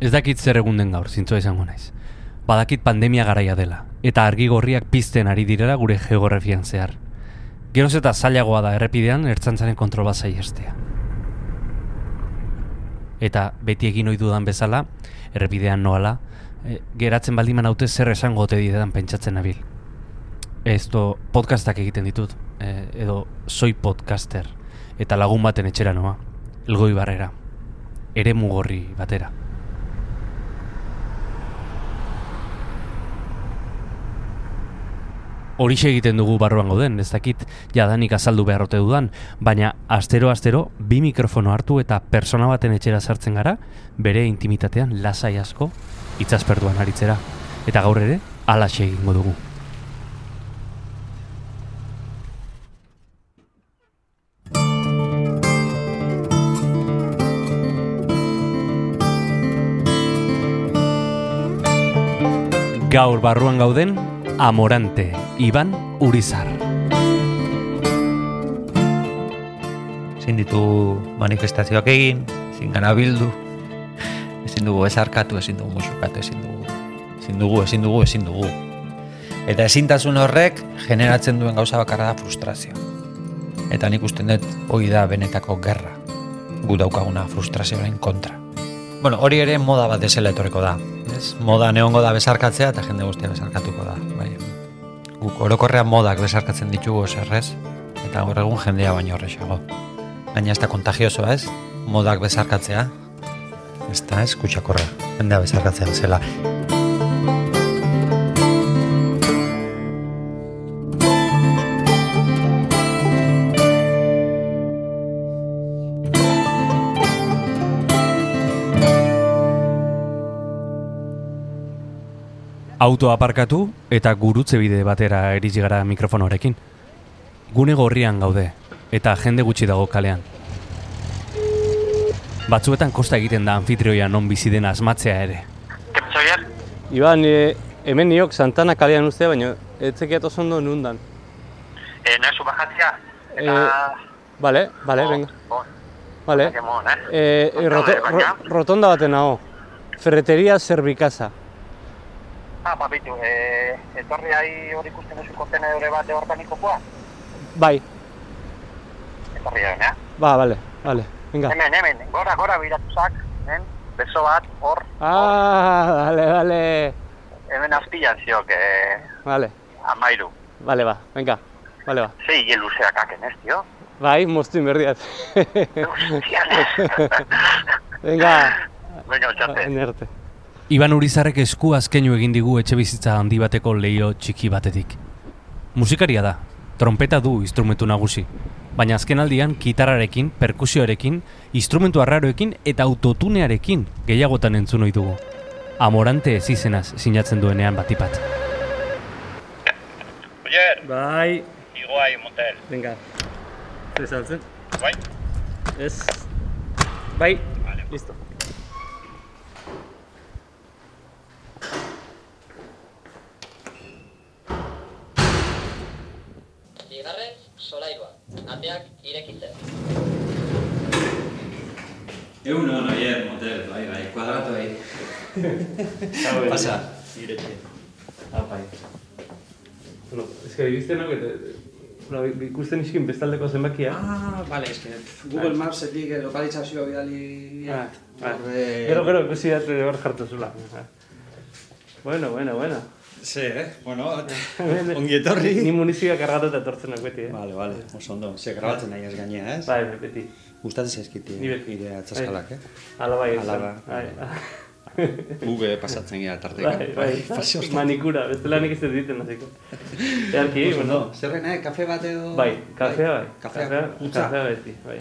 Ez dakit zer egun den gaur, zintzoa izango naiz. Badakit pandemia garaia dela, eta argi gorriak pizten ari direla gure geografian zehar. Geroz eta zailagoa da errepidean ertzantzaren kontrol bat estea. Eta beti egin ohi dudan bezala, errepidean noala, e, geratzen baldiman haute zer esango ote didetan pentsatzen nabil. Ez do, podcastak egiten ditut, e, edo soy podcaster, eta lagun baten etxera noa, elgoi barrera, ere mugorri batera. Horixe egiten dugu barruan gauden, ez dakit jadanik azaldu beharrote dudan, baina astero-astero bi mikrofono hartu eta persona baten etxera sartzen gara, bere intimitatean lasai asko itzazperduan aritzera. Eta gaur ere, alaxe egingo dugu. Gaur barruan gauden, Amorante, Iban Urizar. Ezin ditu manifestazioak egin, ezin gara bildu, ezin dugu ezarkatu, ezin dugu musukatu, ezin dugu, ezin dugu, ezin dugu, ezin dugu. Eta ezintasun horrek generatzen duen gauza bakarra da frustrazio. Eta nik usten dut hori da benetako gerra, gu daukaguna frustrazioaren kontra. Bueno, hori ere moda bat desela etorreko da. Ez? Moda neongo da besarkatzea eta jende guztia besarkatuko da. Bai. Guk orokorrean modak besarkatzen ditugu zerrez, eta gaur egun jendea baino horrexago. Baina ez da kontagiosoa ez, modak besarkatzea, ez da ez kutsakorra, jendea besarkatzea zela. Auto aparkatu eta gurutze bide batera iritsi gara mikrofonorekin. Gune gorrian gaude eta jende gutxi dago kalean. Batzuetan kosta egiten da anfitrioia non bizi den asmatzea ere. Kepzoier? Iban, e, hemen niok Santana kalean ustea, baina etzekiat oso ondo nundan. Eh, nahi bajatzea? Eta... Eh, Vale, vale, Bon, venga. que mon, eh? Eh, eh, roto, Vale, baina? ro, rotonda baten nago. Ferreteria Zerbikaza. Ah, papitu, eh, etorri ahi hor ikusten duzu kontenedore bat organikokoa? Bai, Etorri ahi, eh? ba, vale, vale. Venga. Hemen, hemen, gora, gora biratu zak, eh? Beso bat, hor, Ah, vale, vale. hemen azpilan ziok, eh, Vale, amairu. vale, ba, venga. Vale, ba. Zei hile luzeak aken, ez, tio? Bai, moztu inberdiat. Hostia, venga, Venga, txate. enerte. Iban Urizarrek esku azkenu egin digu etxe bizitza handi bateko leio txiki batetik. Musikaria da, trompeta du instrumentu nagusi, baina azkenaldian gitarrarekin, perkusioarekin, instrumentu arraroekin eta autotunearekin gehiagotan entzun ohi dugu. Amorante ez izenaz sinatzen duenean batipat. Oier, Bai, iguai, motel. venga. Zer saltzen? Bai? Ez. Bai, Vale. listo. Egun hon oier, motel, bai, bai, kuadratu bai. Pasa. Iretxe. Apai. Bueno, es que viste, no, que te... Bueno, ikusten iskin bestaldeko zenbakia. Ah, vale, eske Google Mapsetik eh, lokalizazioa bidali... Ah, ah. Horre- Gero, gero, ikusi dat hor jartu zula. Bueno, bueno, bueno. Ze, eh? Bueno, ongi etorri. Ni munizioa kargatuta etortzenak beti, eh? Vale, vale, oso ondo. Ze grabatzen nahi ez gainea, ez? Bai, beti. Gustatzen zaizkiti Ni beti. nire atzaskalak, eh? Ala bai, da. Bai, Ube pasatzen gira tarteka. bai, bai. Pasio Manikura, bestela nik ez egiten, hasiko. Earki, bueno. Zerren, eh? Kafe bat edo... Bai, kafea bai. Kafea, putza. Kafea beti, bai.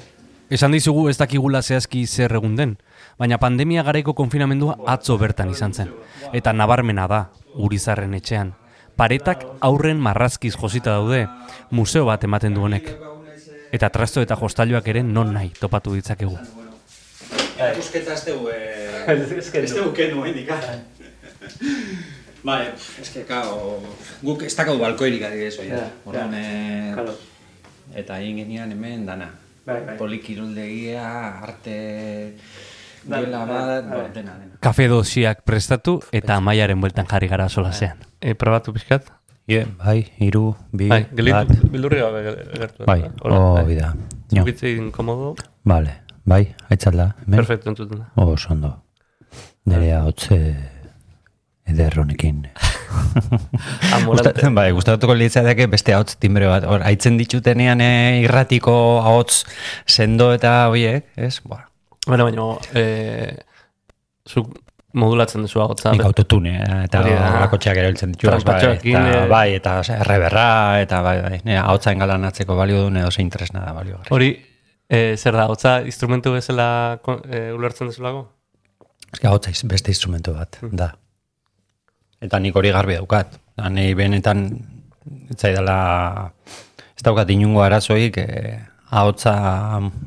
Esan dizugu ez dakigula zehazki zer egun den, baina pandemia garaiko konfinamendua atzo bertan izan zen. Eta nabarmena da, Urizarren etxean. Paretak aurren marrazkiz josita daude, museo bat ematen du honek. Eta trasto eta jostailuak ere non nahi topatu ditzakegu. Erakusketa ez dugu, eh... Ez- dugu kenu, eh, nika. Bai, ez que, kao, guk ez dakau balkoirik adibidez, oia. Ja, Orduan, ja. eh, eta egin genian hemen dana. Bai, bai. Polikiroldegia, arte Duela bat, ba, dena, dena. Kafe dosiak prestatu eta amaiaren bueltan jarri gara solasean. E, probatu pixkat. Ie, bai, hiru, bi, Bai, gelitu, bat. bildurri gabe gertu. Bai, Hola, hori da. Jo, Zukitze inkomodo, Vale, bai, aitzalda. Hemen? perfecto entzuten da. Oh, ondo. Nerea hotze ederronekin. Gustatzen, bai, gustatuko litzateke beste ahots timbre bat. Hor, aitzen ditutenean eh, irratiko ahots sendo eta hoiek, ez? Ba, Bueno, baina, eh, zuk modulatzen duzu agotza. nik autotune eh, eta horako txak erabiltzen ditu. Bai, eta, eh. bai, eta erreberra, eta bai, bai. Nire ahotza engalanatzeko balio du, edo zein tresna da balio. Hori, eh, zer da, hotza instrumentu bezala eh, ulertzen duzulako? Ez ahotza beste instrumento bat, da. Eta nik hori garbi daukat. Da, Nei benetan, etzaidala, ez daukat inungo arazoik, eh, ahotza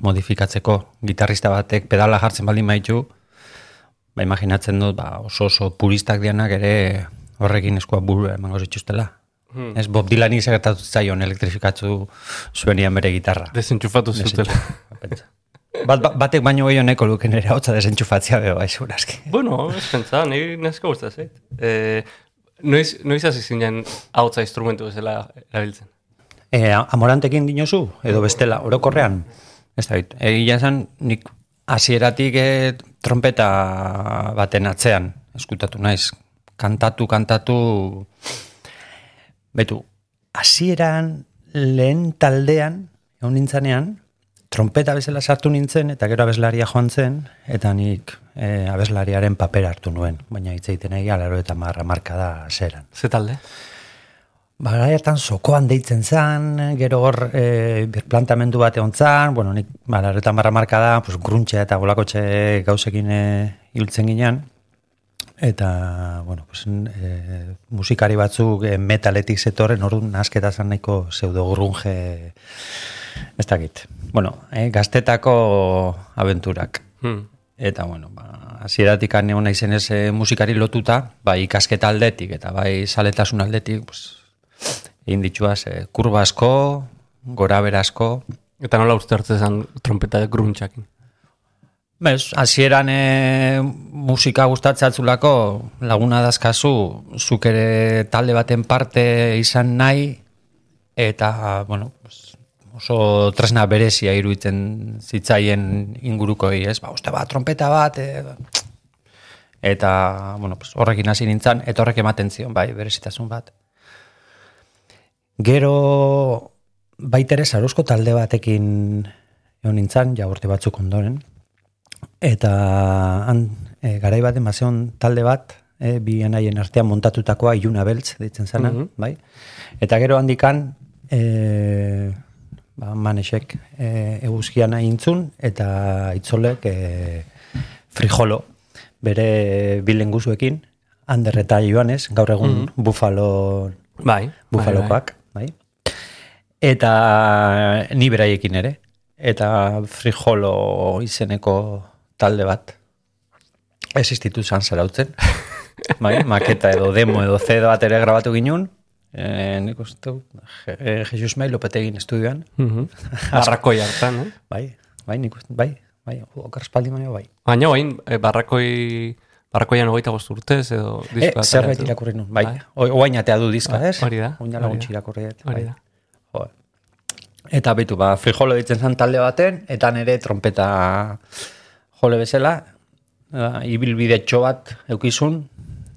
modifikatzeko gitarrista batek pedala jartzen baldin baitu, ba, imaginatzen dut, ba, oso oso puristak dianak ere horrekin eskua buru emango zituztela. Hmm. Ez Bob Dylani gertatu zaion elektrifikatu zuenian bere gitarra. Desentxufatu zutela. Bat, bat, batek baino gehiago neko luke nire hotza desentxufatzea beho, bai, segurazki. bueno, ez pentsa, nire neska guztaz, eh? eh noiz, noiz hasi zinen hautza instrumentu bezala erabiltzen? E, amorantekin dinozu, edo bestela, orokorrean? Ez da, egia esan, nik hasieratik e, trompeta baten atzean, eskutatu naiz, kantatu, kantatu, betu, hasieran lehen taldean, egon nintzanean, trompeta bezala sartu nintzen, eta gero abeslaria joan zen, eta nik e, abeslariaren paper hartu nuen, baina hitz egiten nahi alaro eta marra marka da zeran. Ze talde? Ba, hartan sokoan deitzen zan, gero hor e, birplantamendu bat egon zan, bueno, nik balaretan barra marka da, pues, gruntxe eta bolakotxe gauzekin e, hiltzen ginean, eta, bueno, pues, e, musikari batzuk e, metaletik zetorren, orduan nasketa zan nahiko pseudo grunge, ez dakit. Bueno, e, gaztetako abenturak. Hmm. Eta, bueno, ba, hasieratik egon naizen ez eh, musikari lotuta, bai ikasketa aldetik eta bai saletasun aldetik, pues, egin dituaz, eh, kurba asko, gora asko. Eta nola uste zen trompeta gruntxakin? Bez, hasieran e, musika gustatzatzulako laguna dazkazu, zuk ere talde baten parte izan nahi, eta, bueno, oso tresna berezia iruditzen zitzaien ingurukoi, ez? Ba, uste ba, trompeta bat, e, eta, bueno, pues, horrekin hasi nintzen, eta horrek ematen zion, bai, berezitasun bat. Gero, baitere saruzko talde batekin egon nintzen, ja urte batzuk ondoren, eta han, e, garai baten bazeon talde bat, e, bi anaien artean montatutakoa iluna beltz, deitzen zena, Mhm. bai? Eta gero handikan, e, ba, manesek e, eguzkian intzun, eta itzolek e, frijolo, bere bilen guzuekin, Ander eta Joanes, gaur egun Buffalo Bai. bufalokoak, bai, Eta ni beraiekin ere. Eta frijolo izeneko talde bat existitu zan zarautzen. bai, maketa edo demo edo CD bat ere grabatu ginen. E, nik uste, eh, Jesus May Lopetegin estudioan. Mhm. Barrakoi hartan, eh? Bai, bai, nik uste, bai, bai, okar espaldi baino bai. Baina oain, eh, barrakoi, barrakoian hogeita bost urtez edo E, diskoa zerbait ateratu. irakurri nun, bai. Bai. bai. Oain atea du diska, Bai, ez? hori da, Oin hori gutxi da. irakurri dut, Hori bai. da. Jo. Eta betu, ba, frijolo ditzen zen talde baten, eta nere trompeta jole bezala, ba, ibilbide txo bat eukizun,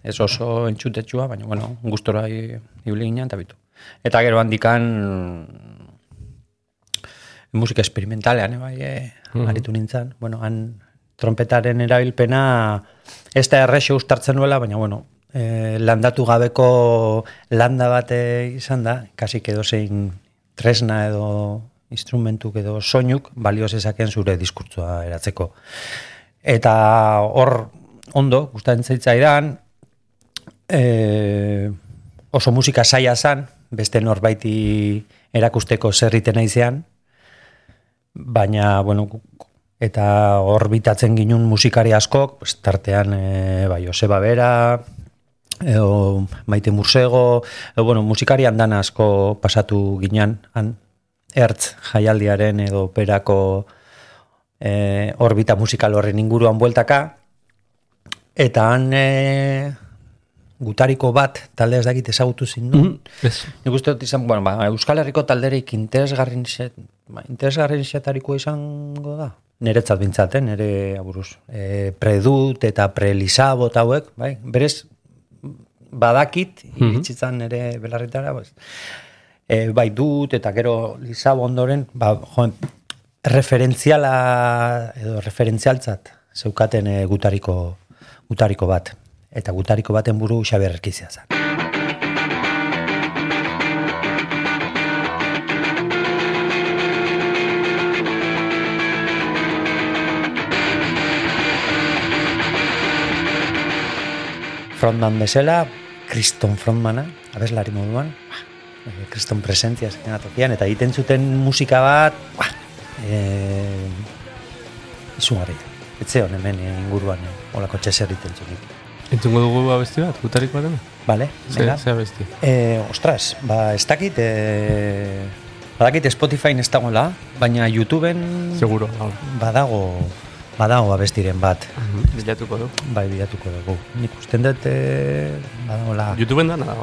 ez oso entxutetxua, baina, bueno, gustora ibili ginen, eta bitu. Eta gero handikan musika experimentalean, eh, bai, eh, aritu nintzen. Bueno, han trompetaren erabilpena ez da errexo ustartzen nuela, baina, bueno, eh, landatu gabeko landa bate izan da, kasik edo zein tresna edo instrumentuk edo soinuk balio zezaken zure diskurtsoa eratzeko. Eta hor ondo, gustatzen zaitzaidan, e, oso musika saia zan, beste norbaiti erakusteko zerriten naizean, baina, bueno, eta hor bitatzen musikari askok, pues, tartean, e, bai, Joseba Bera, edo Maite Mursego, edo, bueno, musikari handan asko pasatu ginen, han, ertz jaialdiaren edo operako e, orbita musikal horren inguruan bueltaka, eta han e, gutariko bat talde ez dakit ezagutu zindun. Ez. Nik uste dut izan, bueno, ba, Euskal Herriko talderik interesgarri ba, interesgarri izango da. Neretzat bintzaten, nere aburuz. E, predut eta prelisabot hauek, bai? Berez, badakit, Mhm. iritsitzan nere belarritara, pues, e, bai dut eta gero lisabo ondoren, ba, joen, referentziala edo referentzialtzat zeukaten e, gutariko, gutariko bat. Eta gutariko baten buru Xabier Erkizia zen. Frontman bezala, kriston frontmana, abeslari moduan, eh, kriston presentzia zen tokian, eta egiten zuten musika bat, ba, eh, izugarri. Etze hon hemen eh, inguruan, eh, olako txeser egiten zunik. Entzungo dugu abesti bat, gutariko batena? Vale, Ze, venga. ze abesti? Eh, ostras, ba, ez dakit, eh, badakit Spotify ez dagoela, baina YouTubeen Seguro, hala. badago, badago abestiren bat, Bilatuko du. bai bilatuko dugu. Nik usten dut, eh, badagoela, Youtuben da, nada.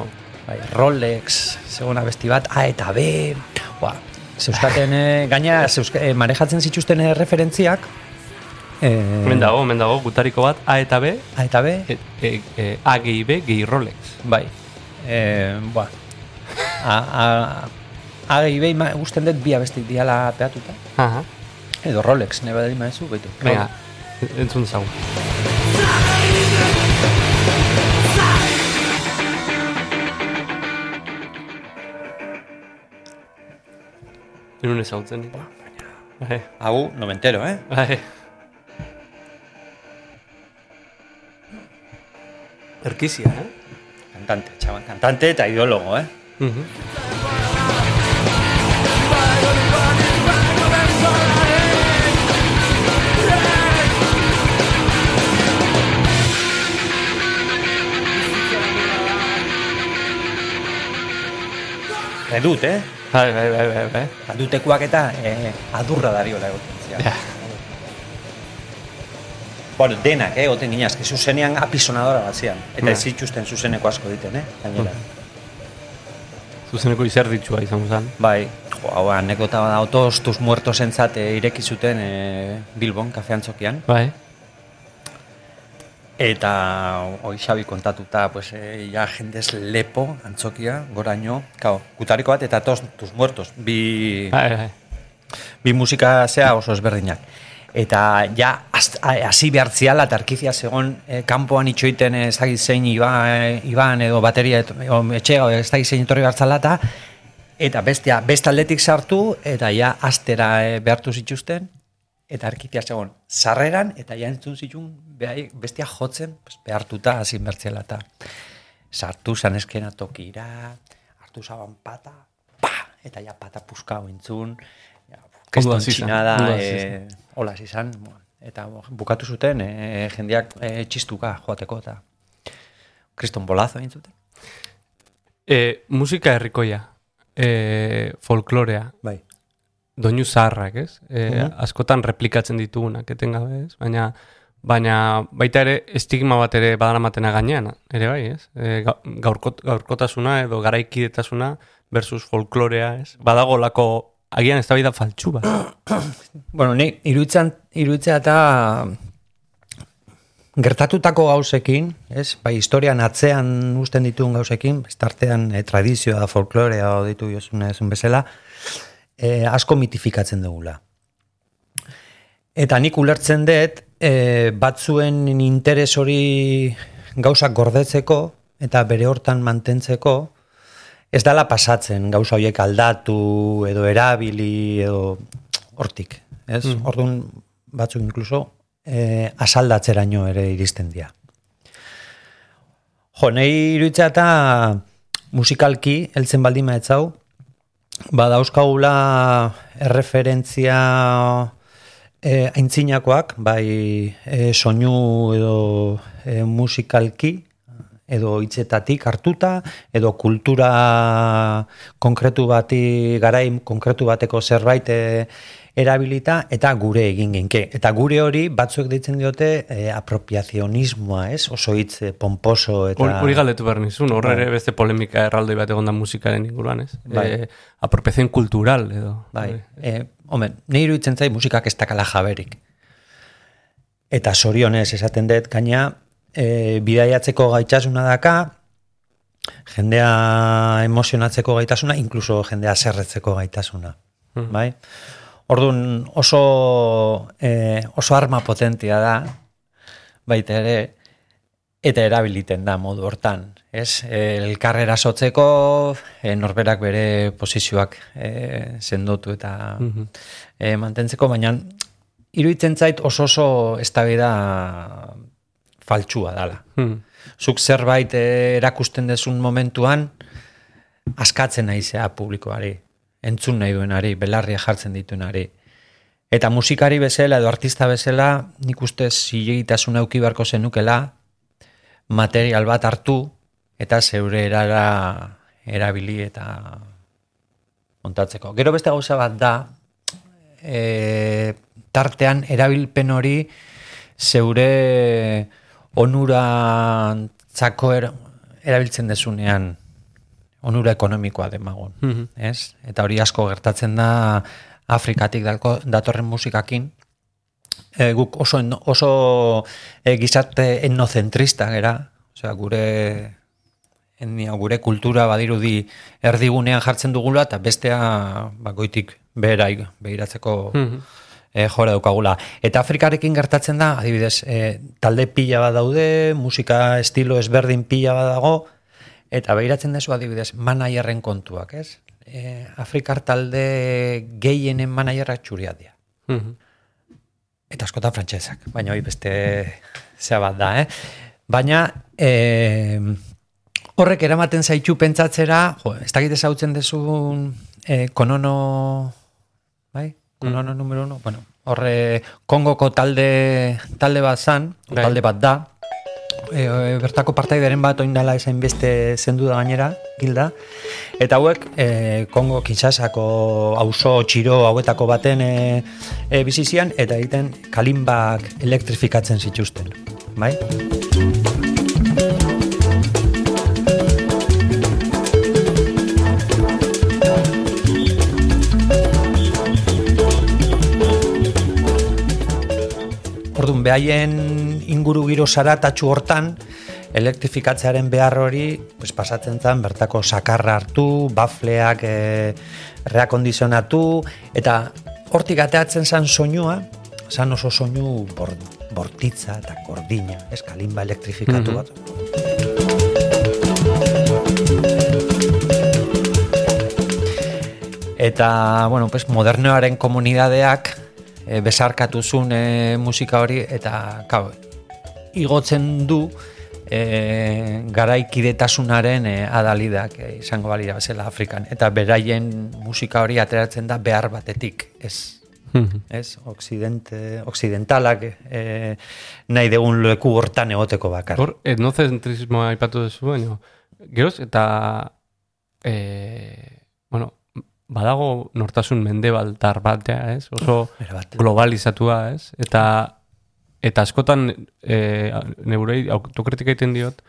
bai, Rolex, segon abesti bat, A eta B, ba, zeuskaten, eh, gaina, zeuska, eh, manejatzen zituzten referentziak, eh, Hemen dago, hemen dago, gutariko bat, A eta B, A eta B, e, e, e, A gehi B, gehi Rolex. bai, eh, ba, a, a, a gehi ma- usten dut bi abesti diala peatuta, Aha. Edo Rolex, nebe da maezu, baitu. Venga, entzun zagu. Enun ezagutzen nik. Bai, Hau, no me entero, eh? bai. Erkizia, eh? Cantante, chaval, cantante eta ideólogo, eh? Mhm. Edut, eh? Bai, bai, bai, bai, bai. Adutekuak eta eh, adurra dariola egoten. Ja. Bueno, denak, eh, oten ginaz, que zuzenean apisonadora bat zian. Eta Ja. ez zituzten zuzeneko asko diten, eh? Gainera. Zuzeneko izer ditxua izango zen. Bai, jo, hau anekdota bada, otos tus muertos entzat eh, ireki zuten eh, Bilbon, kafeantzokian. Bai. Eta hoi Xabi kontatuta, pues, eh, ja jendez lepo antzokia, goraino, kao, gutariko bat eta tos tus muertos, bi, Bai, bai. bi musika zea oso ezberdinak. Eta ja hasi behartziala eta arkizia zegon eh, kanpoan itxoiten ez dakit zein iban, iban edo bateria et, o, etxe o, ez dakit zein etorri behartzala eta bestea, beste aldetik sartu eta ja astera eh, behartu zituzten eta arkizia zegon sarreran eta ja entzun zitun behai, bestia jotzen pues, behartuta hasi behartziala eta sartu zan eskena tokira, hartu zaban pata, pa, eta ja pata puska entzun, ja, keston txinada, e, hola bueno, eta bukatu zuten, e, jendeak e, txistuka joateko, eta kriston bolazo egin zuten. E, musika herrikoia, e, folklorea, Bai. Doinu zaharrak, ez? E, Mhm. Askotan replikatzen ditugunak, etengabe, ez? Baina, baina baita ere estigma bat ere badaramatena gainean, ere bai, ez? E, ga- gaurkot, gaurkotasuna edo garaikidetasuna versus folklorea, ez? Badago lako, agian ez da faltxu bat. Bueno, ni iruditzen, iruditzea eta gertatutako gauzekin, ez? Bai, historian atzean usten dituen gauzekin, ez tartean e, tradizioa, folklorea o ditu jozuna ezun bezala, e, asko mitifikatzen dugula. Eta nik ulertzen dut, e, batzuen interes hori gauzak gordetzeko eta bere hortan mantentzeko, ez dala pasatzen gauza horiek aldatu edo erabili edo hortik. Ez? Mhm. Orduan batzuk inkluso e, asaldatzeraino ere iristen dira. Jo, nahi iruditza eta musikalki, heltzen baldin maetzau, badauzkagula erreferentzia e, aintzinakoak, bai e, soinu edo e, musikalki, edo hitzetatik hartuta, edo kultura konkretu bati, garaim konkretu bateko zerbait e, erabilita eta gure egin ginke. Eta gure hori batzuek deitzen diote eh, apropiazionismoa, ez? Oso hitz eh, pomposo eta... Hori hori galdetu behar nizun, horre Bai. ere beste polemika erraldoi bat egon da musikaren inguruan, ez? Bai. Eh, apropiación kultural, edo. Bai, e, hombre, nahi iruditzen zait musikak ez dakala jaberik. Eta sorionez esaten dut, gaina, e, bidaiatzeko gaitasuna daka, jendea emozionatzeko gaitasuna, inkluso jendea zerretzeko gaitasuna. Mhm. Bai? Orduan oso, e, oso arma potentia da, baita ere, eta erabiliten da modu hortan. Ez? E, elkarrera sotzeko, e, norberak bere posizioak e, sendotu eta Mhm. e, mantentzeko, baina iruditzen zait oso oso eztabaida faltsua dala. Hmm. Zuk zerbait eh, erakusten dezun momentuan, askatzen naizea publikoari, entzun nahi duenari, belarria jartzen dituenari. Eta musikari bezala edo artista bezala, nik uste zilegitasun auki beharko zenukela, material bat hartu, eta zeure erara erabili eta montatzeko. Gero beste gauza bat da, e, tartean erabilpen hori zeure onurantzako er, erabiltzen dezunean onura ekonomikoa demagun, Mhm. ez? Eta hori asko gertatzen da Afrikatik dalko, datorren musikakin, e, guk oso, oso e, gizarte etnocentrista gera, osea, gure etnia, gure kultura badirudi erdigunean jartzen dugula, eta bestea bakoitik behera behiratzeko Mhm. e, jora daukagula. Eta Afrikarekin gertatzen da, adibidez, e, talde pila bat daude, musika estilo ezberdin pila bat dago, eta behiratzen dezu adibidez, manaierren kontuak, ez? E, Afrikar talde gehienen manaierrak txuriak dira. Mhm. Eta askotan frantsesak, baina hori beste zea bat da, eh? Baina, e, horrek eramaten zaitu pentsatzera, jo, ez dakit ezautzen dezun e, konono, bai? Konono numero uno, bueno, horre Kongoko talde, talde bat zan, Bai. talde bat da, e, bertako partaideren bat oindala esain beste zendu da gainera, hilda, eta hauek e, Kongo Kinshasako auzo txiro hauetako baten e, e, bizizian, eta egiten kalimbak elektrifikatzen zituzten, bai? Orduan, behaien inguru giro zaratatxu hortan, elektrifikatzearen behar hori pues, pasatzen zen bertako sakarra hartu, bafleak e, reakondizionatu, eta hortik ateatzen zen soinua, zan oso soinu bor, bortitza eta gordina, ez kalimba elektrifikatu Mhm. bat. Eta, bueno, pues, modernoaren komunidadeak e, besarkatu zuen e, musika hori, eta, kau, igotzen du e, garaikidetasunaren e, adalidak e, izango balira bezala Afrikan. Eta beraien musika hori ateratzen da behar batetik, ez Mhm. ez, occidente, occidentalak e, nahi degun leku hortan egoteko bakar. Hor, etnocentrismoa aipatu duzu, baina, geroz, eta, e, bueno, badago nortasun mendebaltar bat, ja, ez? Oso globalizatua, ez? Eta, eta askotan, e, neurei autokritika egiten diot,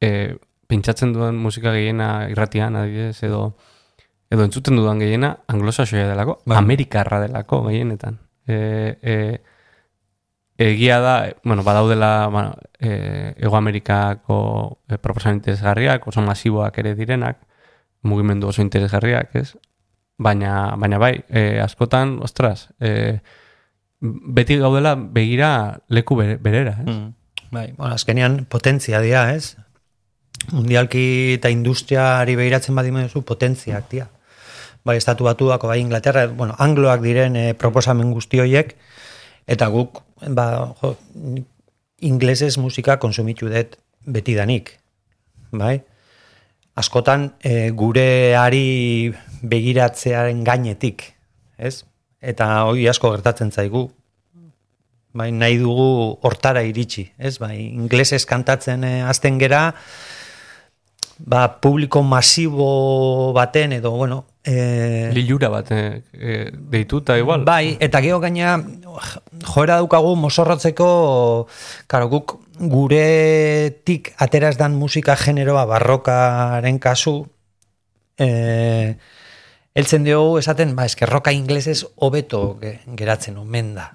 e, pintsatzen dudan musika gehiena irratian, adibidez, edo, edo entzuten dudan gehiena anglosaxoia delako, Bai. amerikarra delako gehienetan. E, e, egia da, bueno, badaudela bueno, e, Ego Amerikako e, proposan interesgarriak, oso masiboak ere direnak, mugimendu oso interesgarriak, ez? Baina, baina bai, e, askotan, ostras, e, beti gaudela begira leku bere- berera, ez? Mm. Bai, bueno, azkenean potentzia dira, ez? Mundialki eta industriari behiratzen badimen duzu potentziak dira. Bai, estatu batuako, bai, Inglaterra, bueno, angloak diren eh, proposamen guzti horiek, eta guk, ba, jo, inglesez musika konsumitu dut betidanik, bai? Askotan eh, gureari begiratzearen gainetik, ez? Eta hori asko gertatzen zaigu, bai, nahi dugu hortara iritsi, ez? Bai, inglesez kantatzen eh, azten gera, ba, publiko masibo baten edo, bueno, E, Lilura bat e, e, deituta igual. Bai, eta geho gaina joera daukagu mosorrotzeko karo, guk guretik ateraz dan musika generoa barrokaren kasu e, eltzen diogu esaten, ba, eske roka inglesez hobeto ge- geratzen omen da.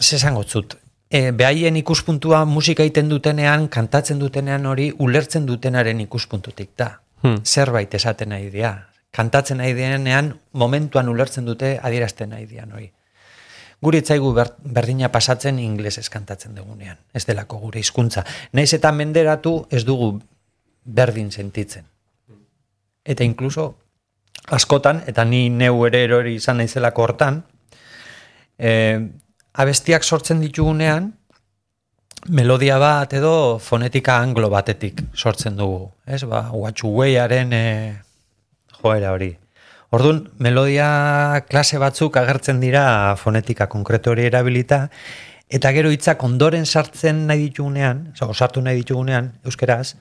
Zesango zut. E, behaien ikuspuntua musika egiten dutenean, kantatzen dutenean hori ulertzen dutenaren ikuspuntutik da. Hmm. Zerbait esaten nahi dira. Kantatzen nahi dienean, momentuan ulertzen dute adierazten nahi dian hori. Guri etzaigu ber, berdina pasatzen inglesez kantatzen dugunean. Ez delako gure hizkuntza. Naiz eta menderatu ez dugu berdin sentitzen. Eta inkluso askotan, eta ni neu ere erori izan naizelako hortan, e, abestiak sortzen ditugunean, melodia bat edo fonetika anglo batetik sortzen dugu. Ez, ba, guatxugueiaren e, joera hori. Orduan, melodia klase batzuk agertzen dira fonetika konkretu hori erabilita, eta gero hitzak ondoren sartzen nahi ditugunean, oza, sartu nahi ditugunean, euskeraz,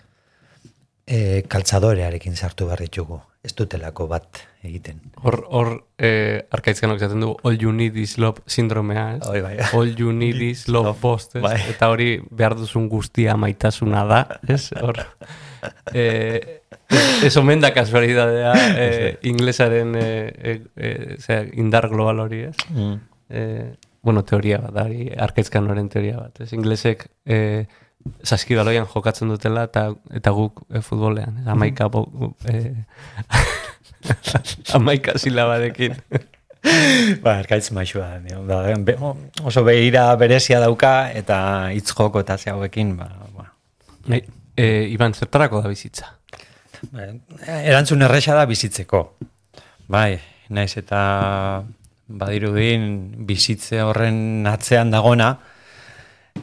e, kaltzadorearekin sartu behar ditugu. Ez dutelako bat egiten. Hor, hor eh, arkaitzkanok esaten du all you need is love sindromea, ez? Hoi bai. All you need is love post, ez? bai. Eta hori behar duzun guztia maitasuna da, ez? Hor, eh, ez omen da kasualidadea eh, inglesaren eh, eh, zera, indar global hori, ez? Mm. eh, bueno, teoria bat, da, hori arkaitzkan noren teoria bat. Ez inglesek eh, saskibaloian jokatzen dutela eta, eta guk eh, futbolean. Amaika, bo, eh, amaika silabadekin. Ba, erkaitz maixua. dio. Ba, be, oso behira berezia dauka eta hitz joko eta hauekin, ba, ba. Bai, eh, Iban, zertarako da bizitza? Ba, Erantzun erresa da bizitzeko. Bai, naiz eta badirudin bizitze horren atzean dagona,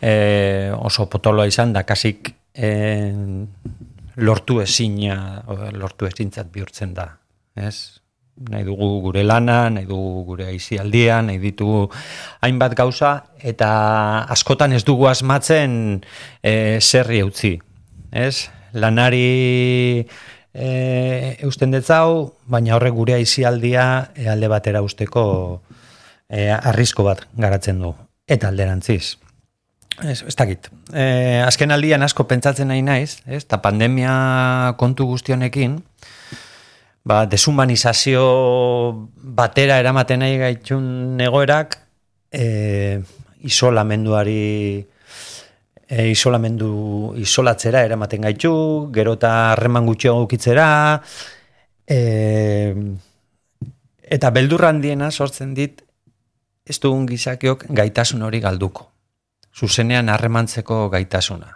e, oso potoloa izan da, kasik e, lortu ezina, lortu ezintzat bihurtzen da. Ez? Nahi dugu gure lana, nahi dugu gure aizialdia, nahi ditugu hainbat gauza, eta askotan ez dugu asmatzen e, zerri utzi. Ez? Lanari e, eusten detzau, baina horrek gure aizialdia e, alde batera usteko e, arrisko bat garatzen du. Eta alderantziz. Ez, ez dakit. E, azken aldian asko pentsatzen nahi naiz, ez? Ta pandemia kontu guztionekin, ba, deshumanizazio batera eramaten nahi gaitxun egoerak, e, isolamenduari e, isolamendu isolatzera eramaten gaitu, gero eta harreman gutxiago ukitzera, e, eta beldurra handiena sortzen dit, ez dugun gizakiok gaitasun hori galduko. Zuzenean harremantzeko gaitasuna.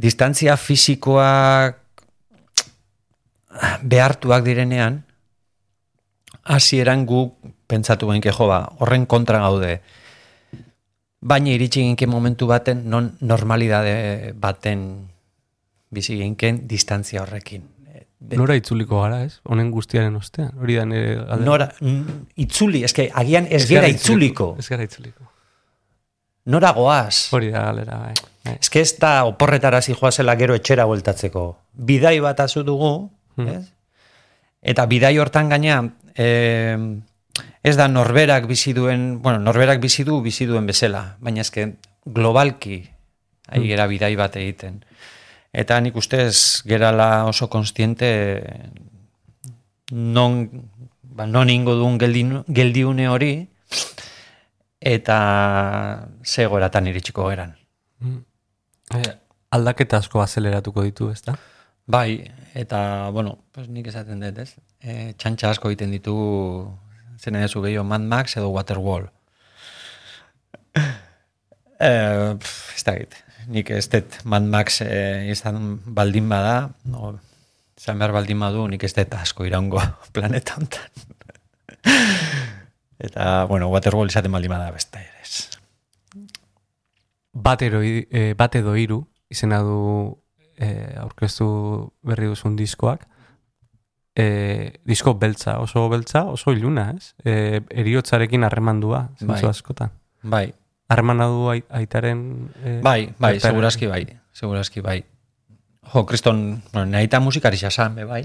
Distantzia fisikoak behartuak direnean, hasieran gu pentsatu genke jo ba, horren kontra gaude. Baina iritsi ginken momentu baten, non normalidade baten bizi ginken distantzia horrekin. De- Nora itzuliko gara, ez? Honen guztiaren ostean. Hori da nire. Nora, itzuli, eske agian ez Ez gera gara itzuliko. Ez gara itzuliko. Nora goaz. Hori da galera, bai. bai. Ez ez da oporretarazi joazela gero etxera bueltatzeko. Bidai bat azu dugu, Hmm. ez? Eta bidai hortan gaina, eh, ez da norberak bizi duen, bueno, norberak bizi du, bizi duen bezala, baina eske globalki ari Hmm. gera bidai bat egiten. Eta nik ustez gerala oso konstiente non, ba, non ingo duen geldi, geldiune hori, eta zegoeratan iritsiko geran. Eh, aldaketa asko azeleratuko ditu, ez da? Bai, eta, bueno, pues nik esaten dut, ez? E, txantxa asko egiten ditu zen ezu gehiago Mad Max edo Waterwall. e, pff, ez da git. Nik ez dut Mad Max e, izan baldin bada, no, izan behar baldin badu, nik ez dut asko iraungo planeta hontan. Eta, bueno, Waterwall izaten baldin bada beste ere. Bat, ero, eh, bat edo hiru izena du eh, aurkeztu berri duzun diskoak. Eh, disko beltza, oso beltza, oso iluna, ez? Eh, eriotzarekin harremandua, zentzu Bai. askotan. Bai, Harremana du ai- aitaren... Eh, Bai, bai, aitaren- segurazki bai, segurazki bai. Jo, kriston, bueno, nahi eta musikari xasan, be bai.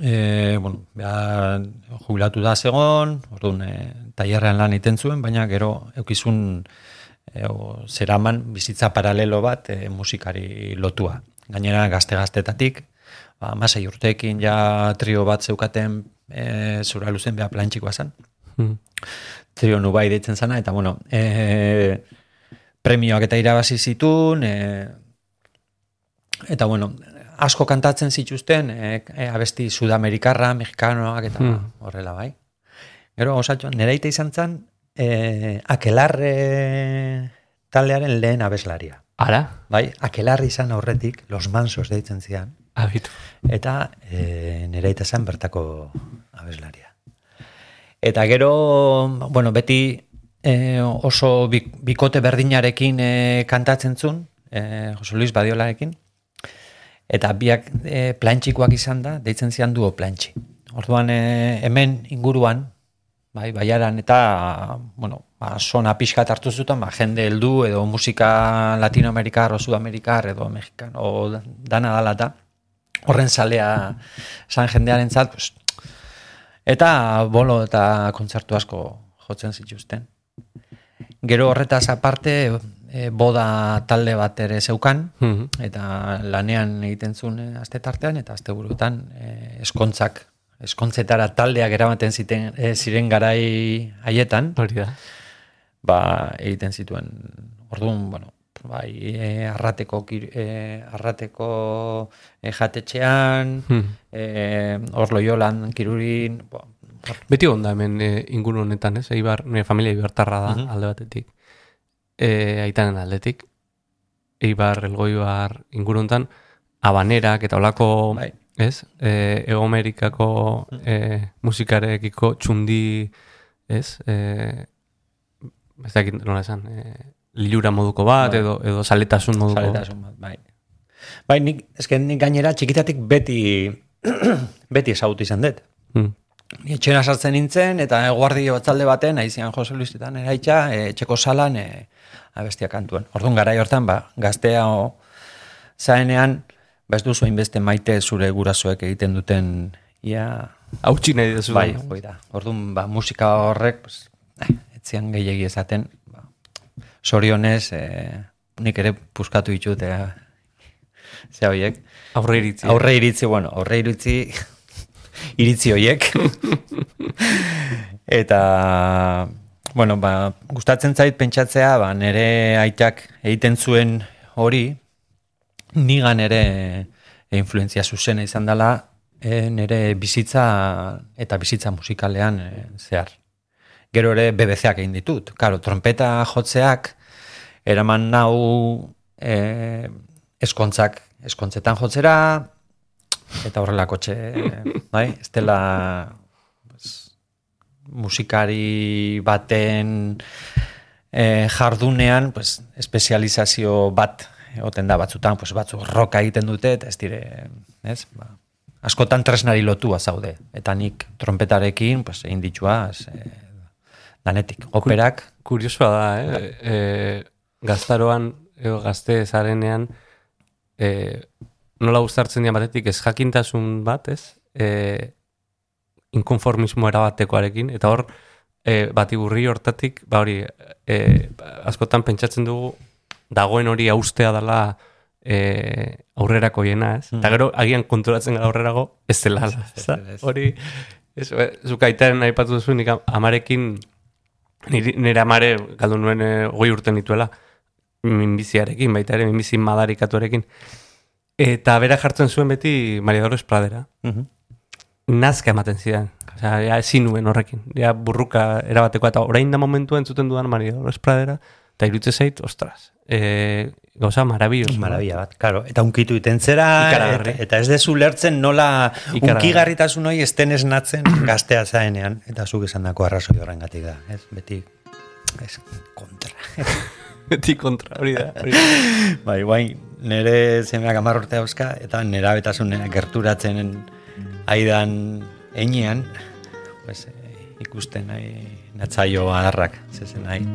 E, bueno, beha, jubilatu da zegon, orduan, e, tailerrean lan egiten zuen, baina gero eukizun e, o, zeraman bizitza paralelo bat e, musikari lotua. Gainera gazte-gaztetatik, ba, masai urteekin ja trio bat zeukaten e, zura luzen beha plantxikoa zen. Mm. Trio nubai deitzen zana, eta bueno, e, premioak eta irabazi zitun, e, eta bueno, asko kantatzen zituzten, e, e, abesti sudamerikarra, mexikanoak eta Hmm. horrela bai. Gero, osatxoan, nereite izan zen, e, akelarre taldearen lehen abeslaria. Ara? Bai, akelarri izan aurretik, los mansos deitzen zian, Abitu. eta e, nereite zen bertako abeslaria. Eta gero, bueno, beti e, oso bik, bikote berdinarekin e, kantatzen zuen, e, Jose Luis Badiolarekin, eta biak e, plantxikoak izan da, deitzen zian duo plantxi. Orduan e, hemen inguruan, bai, baiaran eta, bueno, ba, sona pixkat hartu zuten, ba, jende heldu edo musika latinoamerikar o sudamerikar edo mexikan, o dana dala eta horren salea san jendearen zat, pues, eta bolo eta kontzertu asko jotzen zituzten. Gero horretaz aparte, e, boda talde bat ere zeukan, Mhm. eta lanean egiten zuen eh, aste tartean eta aste burutan eh, eskontzak eskontzetara taldeak eramaten ziten, eh, ziren garai haietan, Hori da. ba, egiten zituen orduan, bueno, bai, e, arrateko, e, arrateko e, jatetxean, Hmm. e, orlo jolan, kirurin, bo, Beti onda hemen e, inguru honetan, ez? Eibar, nire familia ibartarra da, Mhm. alde batetik. E, aitanen aldetik. Eibar, elgoibar inguru honetan, abanerak eta olako, bai, ez? E, Ego Amerikako e, musikarekiko txundi, ez? E, ez dakit nola esan, e, lilura moduko bat, Bai. edo, edo saletasun moduko. Zaletasun bat, bai. Bai, nik, eske nik gainera txikitatik beti, beti ezagutu izan dut. Hmm. Ni etxera sartzen nintzen, eta guardi batzalde baten, aizian Jose Luisetan eraitxa, e, etxeko salan, e, abestia kantuen. Orduan garai hortan, ba, gaztea o, zaenean, ba ez duzu hainbeste maite zure gurasoek egiten duten, ia, Hautsi nahi dezu. bai, hoi da. Orduan, ba, musika horrek, pues, eh, etzian gehiegi esaten, ba, sorionez, e, nik ere puskatu ditut, e, ze horiek, Aurre iritzi. Aurre iritzi, bueno, aurre iritzi iritzi hoiek. Eta bueno, ba, gustatzen zait pentsatzea, ba, nere aitak egiten zuen hori nigan ere influenzia zuzena izan dela e, nere bizitza eta bizitza musikalean e, zehar. Gero ere BBC-ak egin ditut. Karo, trompeta jotzeak eraman nau e, eskontzak eskontzetan jotzera eta horrelako txe, bai, ez dela pues, musikari baten e, jardunean pues, espezializazio bat egoten da batzutan, pues, batzu roka egiten dute, eta ez dire, ez, ba, askotan tresnari lotua zaude, eta nik trompetarekin, pues, egin ditua, ez, e, danetik, operak, Kuriosoa da, eh? E, gaztaroan, edo gazte zarenean, e, nola gustartzen dian batetik ez jakintasun bat, ez? E, inkonformismo erabatekoarekin, eta hor, e, bati burri hortatik, ba hori, e, askotan pentsatzen dugu, dagoen hori austea dela e, aurrerako jena, ez? Eta gero, agian konturatzen gara aurrerago, ez dela, hori, ez, e, zuk aitaren aipatu duzu, nik amarekin, nire amare galdu nuen e, goi urten dituela, minbiziarekin, baita ere, minbizi madarikatuarekin. Eta bera jartzen zuen beti Maria Dolores Pradera. Mhm. Nazka ematen zidan. Osea, ja ezin nuen horrekin. Ja burruka erabateko eta orain da momentua entzuten dudan Maria Dolores Pradera, eta irutze zait, ostras, e, gauza marabilloso. Marabia bat, claro. Eta unkitu iten zera, eta, eta ez dezu lertzen nola unkigarritasun hori esten esnatzen gaztea zaenean, eta zuk esan dako arrazoi horrengatik da, ez? Beti, ez, kontra. Beti kontra, hori da. Hori da. bai, bai, nere zemeak amar urte dauzka, eta nera betasun gerturatzen aidan enean, pues, eh, ikusten nahi natzaio adarrak, zezen nahi.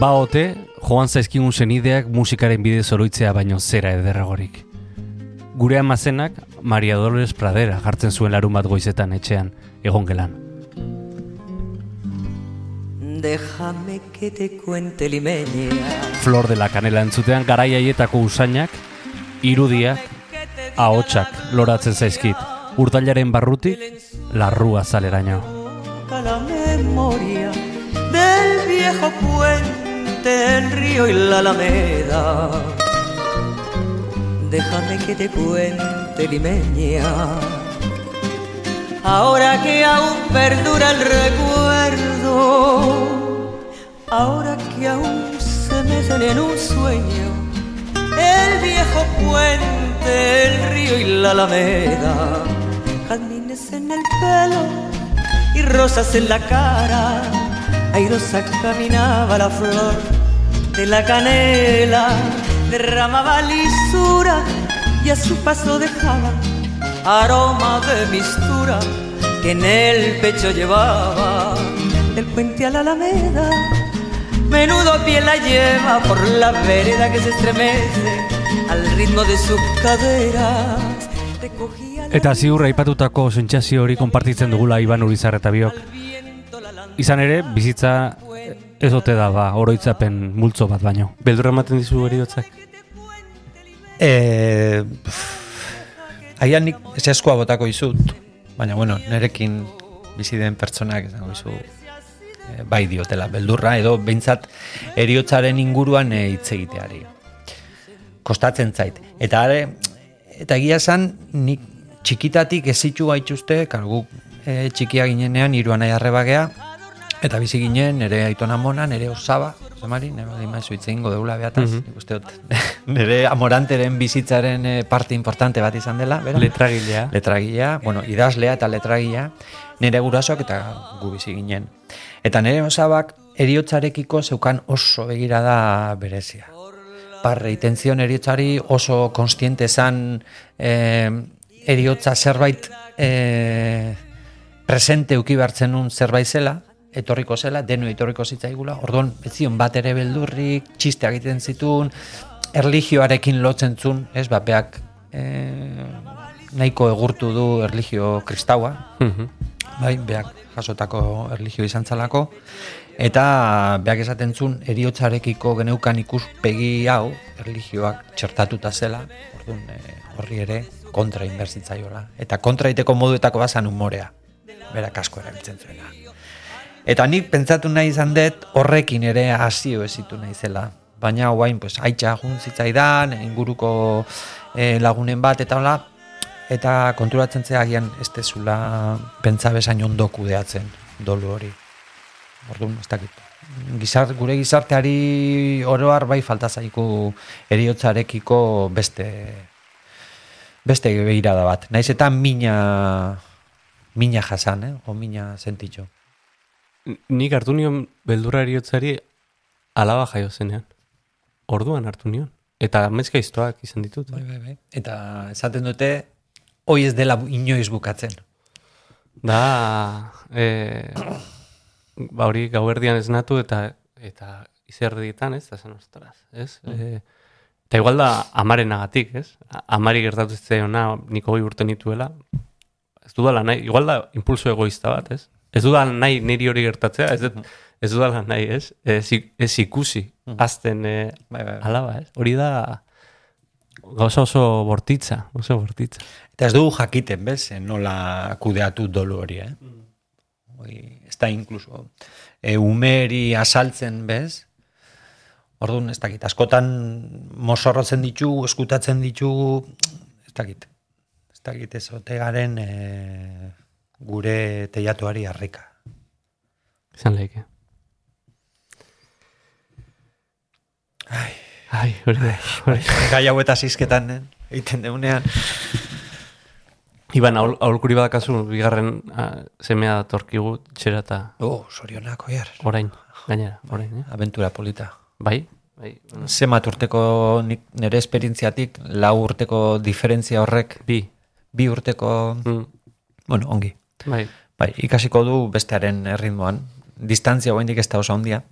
Baote, joan zaizkigun senideak musikaren bidez oroitzea baino zera ederragorik. Gure amazenak Maria Dolores Pradera jartzen zuen larun bat goizetan etxean, egon gelan. Déjame que te cuente limeña Flor de la Canela entzutean garai haietako usainak, irudiak, ahotsak loratzen zaizkit. Urtailaren barrutik, larrua zaleraino. la memoria del viejo puente, el río y la alameda. Déjame que te cuente limeña. Ahora que aún perdura el recuerdo, ahora que aún se mecen en un sueño, el viejo puente, el río y la alameda, jazmines en el pelo y rosas en la cara. Airosa caminaba la flor de la canela, derramaba lisura y a su paso dejaba aroma de mistura que en el pecho llevaba. Del puente a la alameda, menudo pie la lleva por la vereda que se estremece al ritmo de sus caderas. Recogía Eta ziur aipatutako sentsazio hori konpartitzen dugula Iban Urizar eta biok. Izan ere, bizitza ez ote da ba, oroitzapen multzo bat baino. Beldur ematen dizu eriotzak. E, Aian nik esaskoa botako izut, baina bueno, nerekin bizi den pertsonak esango izu e, bai diotela, beldurra edo behintzat eriotzaren inguruan e, hitz egiteari. Kostatzen zait. Eta are, eta egia esan nik txikitatik ezitu gaituzte, kargu e, txikia ginenean hiruan nahi arrebagea, eta bizi ginen, nire aitona mona, nire osaba, zemari, nire badi maizu hitz egingo deula behataz, Mhm. nik uste dut, nire amoranteren bizitzaren eh, parte importante bat izan dela, bera? Letragilea. letragilea, bueno, idazlea eta letragilea, nire gurasoak eta gu bizi ginen. Eta nire osabak eriotzarekiko zeukan oso begirada berezia. Parre itenzion eriotzari oso konstiente zan eh, eriotza zerbait eh, presente uki hartzen nun zerbait zela, etorriko zela, denu etorriko zitzaigula, orduan, ez zion bat ere beldurrik, txiste egiten zitun, erligioarekin lotzen zun, ez, ba, beak eh, nahiko egurtu du erligio kristaua, Mhm. bai, beak jasotako erligio izan zalako, eta beak esaten zuen eriotzarekiko geneukan ikuspegi hau, erligioak txertatuta zela, orduan eh, horri ere kontra inbertzitzaiola. Eta kontra iteko moduetako bazan umorea, berak asko erabiltzen zuena. Eta nik pentsatu nahi izan dut horrekin ere hasio ezitu nahi zela. Baina guain, pues, haitxa zitzaidan, inguruko eh, lagunen bat, eta hola, eta konturatzen zea agian ez tezula pentsa ondo kudeatzen dolu hori. Orduan, ez dakit. Gizar, gure gizarteari oroar bai falta zaiku eriotzarekiko beste beste begirada bat. Naiz eta mina mina jasan, eh? o mina sentitxo. Nik hartu nion beldurra eriotzari alaba jaio zenean. Orduan hartu nion. Eta mezka iztoak izan ditut. Bai, bai, bai. Eta esaten dute, hoi ez dela inoiz bukatzen. Da, e, ba hori gauerdian esnatu eta eta izerdietan, ez, da zen ostras, ez? E, eta igual da amarenagatik, ez? Amari gertatu zitzaiona nik hogei urte nituela, ez dudala nahi, igual da impulso egoista bat, ez? Ez dudala nahi niri hori gertatzea, ez, dut, ez dudala nahi, ez? Ez, ez ikusi, azten e, Bai, bai, bai. alaba, ez? Hori da gauza oso bortitza, oso bortitza. Eta ez dugu jakiten, bez, eh, nola kudeatu dolu hori, eh? Hoi, ez da inkluso e, umeri asaltzen, bez? Orduan, ez dakit, askotan mozorrotzen ditugu, eskutatzen ditugu, ez dakit, ez dakit ez ote garen e, gure teiatuari harrika. Izan lehike. Ai, Ai, hori da, gai hau eta zizketan, eh? egiten deunean. Iban, aul, aulkuri badakazu, bigarren ah, semea datorkigu txera eta Oh, sorionak, oiar. orain, gainera, orain, eh? Aventura polita. Bai, bai, bueno, Zemat urteko nire esperientziatik, lau urteko diferentzia horrek, bi, bi urteko, mm, bueno, ongi. Bai, Bai, ikasiko du bestearen erritmoan. Distantzia oraindik ez da oso handia.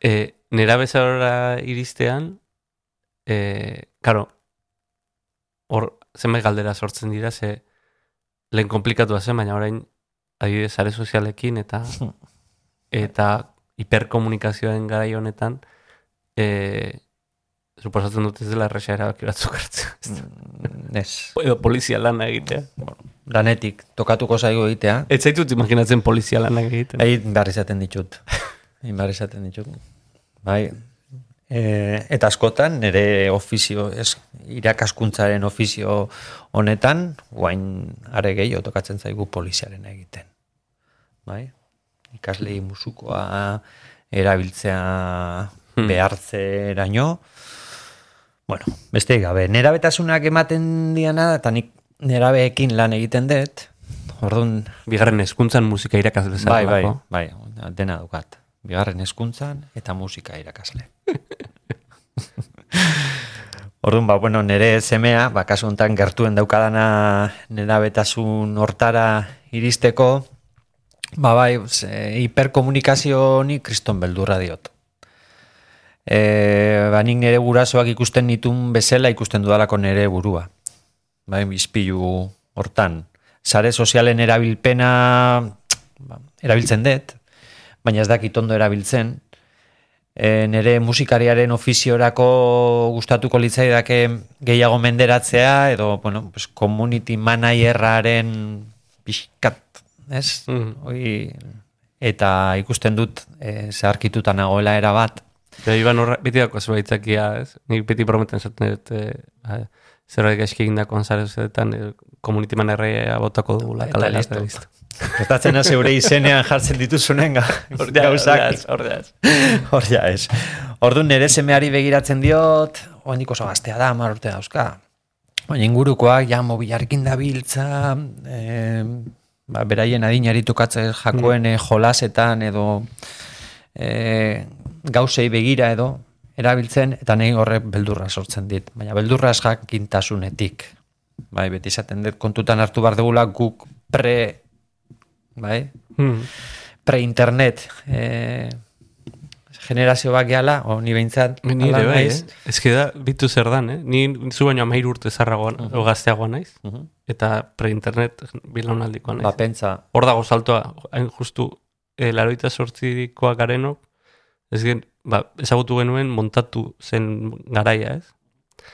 e, nera bezalora iristean, e, karo, hor, zenbait galdera sortzen dira, ze lehen komplikatua zen, baina orain adibidez sare sozialekin eta eta hiperkomunikazioen garai honetan e, suposatzen dut ez dela erresa erabaki batzuk hartzea. Mm, Ez. Edo polizia lana egitea. Danetik, tokatuko zaigu egitea. Ez zaitut imaginatzen polizia lana egiten. Bai, behar izaten ditut. Egin behar izaten ditut. Bai. E, eta askotan, nire ofizio, ez, irakaskuntzaren ofizio honetan, guain are gehiago tokatzen zaigu poliziaren egiten. Bai? Ikaslei musukoa erabiltzea Hmm. behartzeraino. Bueno, beste gabe, nerabetasunak ematen diana, eta nik nerabeekin lan egiten dut, orduan, Bigarren hezkuntzan musika irakasle Bai, bai, zelako. bai, dena dukat. Bigarren hezkuntzan eta musika irakasle. Orduan, ba, bueno, nire semea, ba, kasu honetan gertuen daukadana nerabetasun hortara iristeko, ba, bai, ze, hiperkomunikazio ni kriston beldurra diot. E, ba, nik nire gurasoak ikusten nitun bezala ikusten dudalako nire burua. Bai, bizpilu hortan. Sare sozialen erabilpena erabiltzen dut, baina ez dakit ondo erabiltzen. E, nire musikariaren ofiziorako gustatuko litzaidake gehiago menderatzea, edo, bueno, pues, community managerraren pixkat, ez? Mhm. Hoi, eta ikusten dut e, zeharkituta nagoela era bat. Eta Iban horra, beti dako zebaitzakia, ez? Nik beti prometen zaten dut, e, ba, zerbait gaizki egindakoan zare sozialetan, e, community managerra botako dugula. Eta listo. eta listo. Gertatzen zeure izenean jartzen dituzunen ga, gauzak. Ordeaz, ja ez. Orduan nire semeari begiratzen diot, oendik oso gaztea da, mar urte dauzka. Baina ingurukoak, ja, mobilarekin dabiltza, e, ba, beraien adinari tokatzen jakoen mm. jolasetan edo e, gauzei begira edo erabiltzen, eta nahi horrek beldurra sortzen dit. Baina beldurra ez jakintasunetik. Bai, beti izaten dut kontutan hartu behar dugula guk pre, bai, Hmm. pre-internet eh, generazio bat gehala, o ni behintzat, Ni ere bai, naiz. eh? Ez da, bitu zer dan, eh? Ni zu baino amairu urte zarragoan, Mhm. o gazteagoa naiz, Mhm. eta pre-internet bilaunaldikoa naiz. Ba, pentsa, Hor dago saltoa, hain justu, e, laroita sortzikoa garenok, ez gen, ba, ezagutu genuen montatu zen garaia, ez?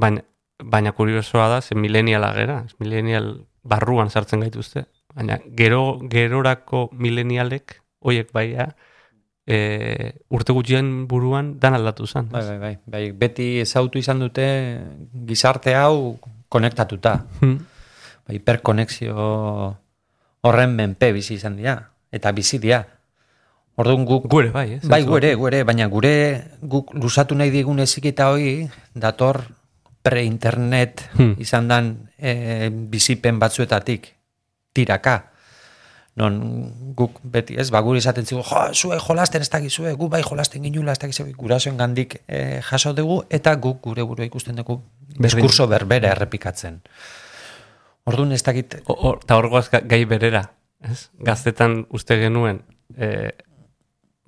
Baina, baina kuriosoa da, ze mileniala gera, milenial barruan sartzen gaituzte, baina gero, gerorako milenialek, hoiek baia, e, urte gutxien buruan dan aldatu zen. bai, bai, bai, bai, beti ezautu izan dute gizarte hau konektatuta. Hmm. Ba, hiperkonexio horren menpe bizi izan dira, eta bizi dira. Orduan guk Gure bai, ez? Bai, gure, gure, baina gure guk lusatu nahi digun eziketa hoi dator pre-internet Hmm. izan dan e, bizipen batzuetatik tiraka. Non guk beti ez, ba, gure izaten zigu, jo, zue jolasten ez dakizue, gu bai jolasten ginula ez dakizue, gurasoen gandik e, jaso dugu, eta guk gure burua ikusten dugu diskurso berbera errepikatzen. Orduan ez dakit, Eta hor gai berera, ez? Gaztetan uste genuen, e,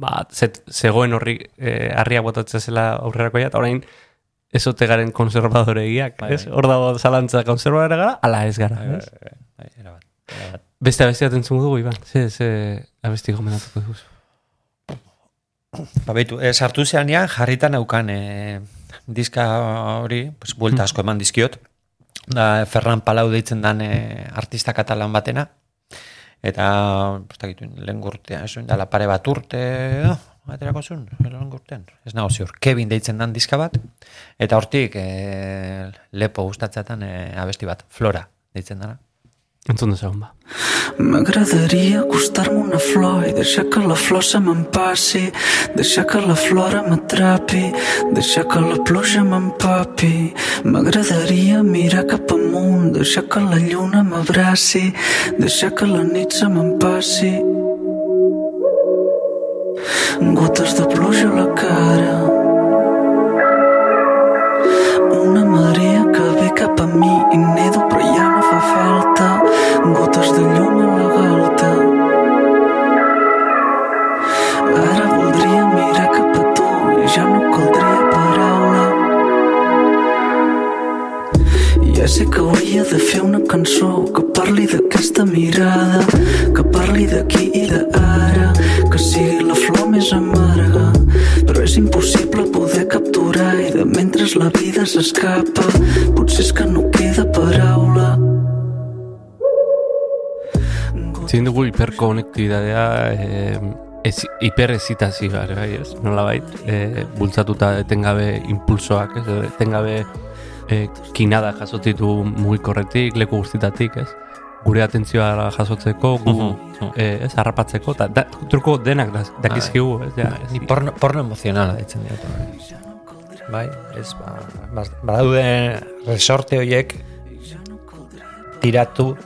ba, zet, zegoen horri e, harria botatzea zela aurrerakoia, eta orain ez ote garen konservadoregiak, Bai, ez? bai. Hor dago zalantza konservadore gara, ala ez gara, ez? bai, erabat, erabat. Beste abesti bat entzungo dugu, Iban? Ze, ze abesti gomendatuko dugu? Ba, beitu, e, sartu zeanean jarrita naukan e, diska hori, pues, buelta asko eman dizkiot, da Ferran Palau deitzen dan e, artista katalan batena, eta, ez dakit, lehen urtean, ez dela pare bat urte, oh, aterako zuen, lehen urtean, ez nago ziur, Kevin deitzen dan diska bat, eta hortik e, lepo gustatzatan e, abesti bat, Flora deitzen dana. Entzun dezagun ba. M'agradaria acostar-me una flor i deixar que la flor se m'empassi, deixar que la flora m'atrapi, deixar que la pluja m'empapi. M'agradaria mirar cap amunt, deixar que la lluna m'abraci, deixar que la nit se m'empassi. Gotes de pluja a la cara, una marea que ve cap a mi i nedo però ja no fa falta Ja sé que hauria de fer una cançó que parli d'aquesta mirada, que parli d'aquí i d'ara, que sigui la flor més amarga. Però és impossible poder capturar i de mentre la vida s'escapa, potser és que no queda paraula. Zin dugu hiperkonektibidadea eh, ez, hiperezitazioa, ere bai, ez? Nola bait, eh, bultzatuta etengabe impulsoak, ez? Etengabe eh, kinada jasotitu mugikorretik, leku guztitatik, ez? Gure atentzioa jasotzeko, gu, Mhm. eh, ez, harrapatzeko, eta da, truko denak da, dakizkigu, ez? Ja, ez, Ni porno, porno emozionala ditzen dut. Bai, ez, ba, ba, badaude resorte horiek tiratu,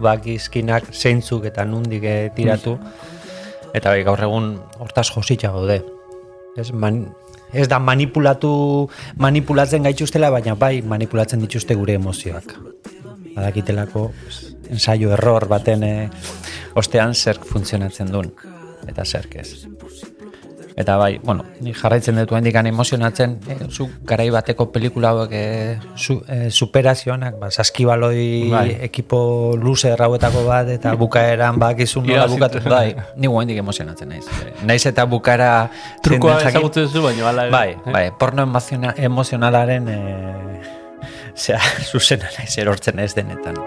bakizkinak zeintzuk eta nundik eh, tiratu, eta bai, gaur egun hortaz jositxa gaude. Ez, man, ez da manipulatu, manipulatzen gaituztela, baina bai manipulatzen dituzte gure emozioak. Badakitelako, ensaio error baten eh, ostean zerk funtzionatzen duen, eta zerk ez. Eta bai, bueno, ni jarraitzen dut hendikan emozionatzen, eh, zu garai bateko pelikula hauek eh, su, eh, superazioanak, ba, saskibaloi Bai. ekipo luze errauetako bat, eta bukaeran bakizun nola bukatu, bai, ni hendik emozionatzen naiz. Naiz eta bukara... Trukoa ezagutzen duzu, baina ere. Bai, bai, porno emoziona, emozionalaren eh, zera, zuzena naiz erortzen ez denetan.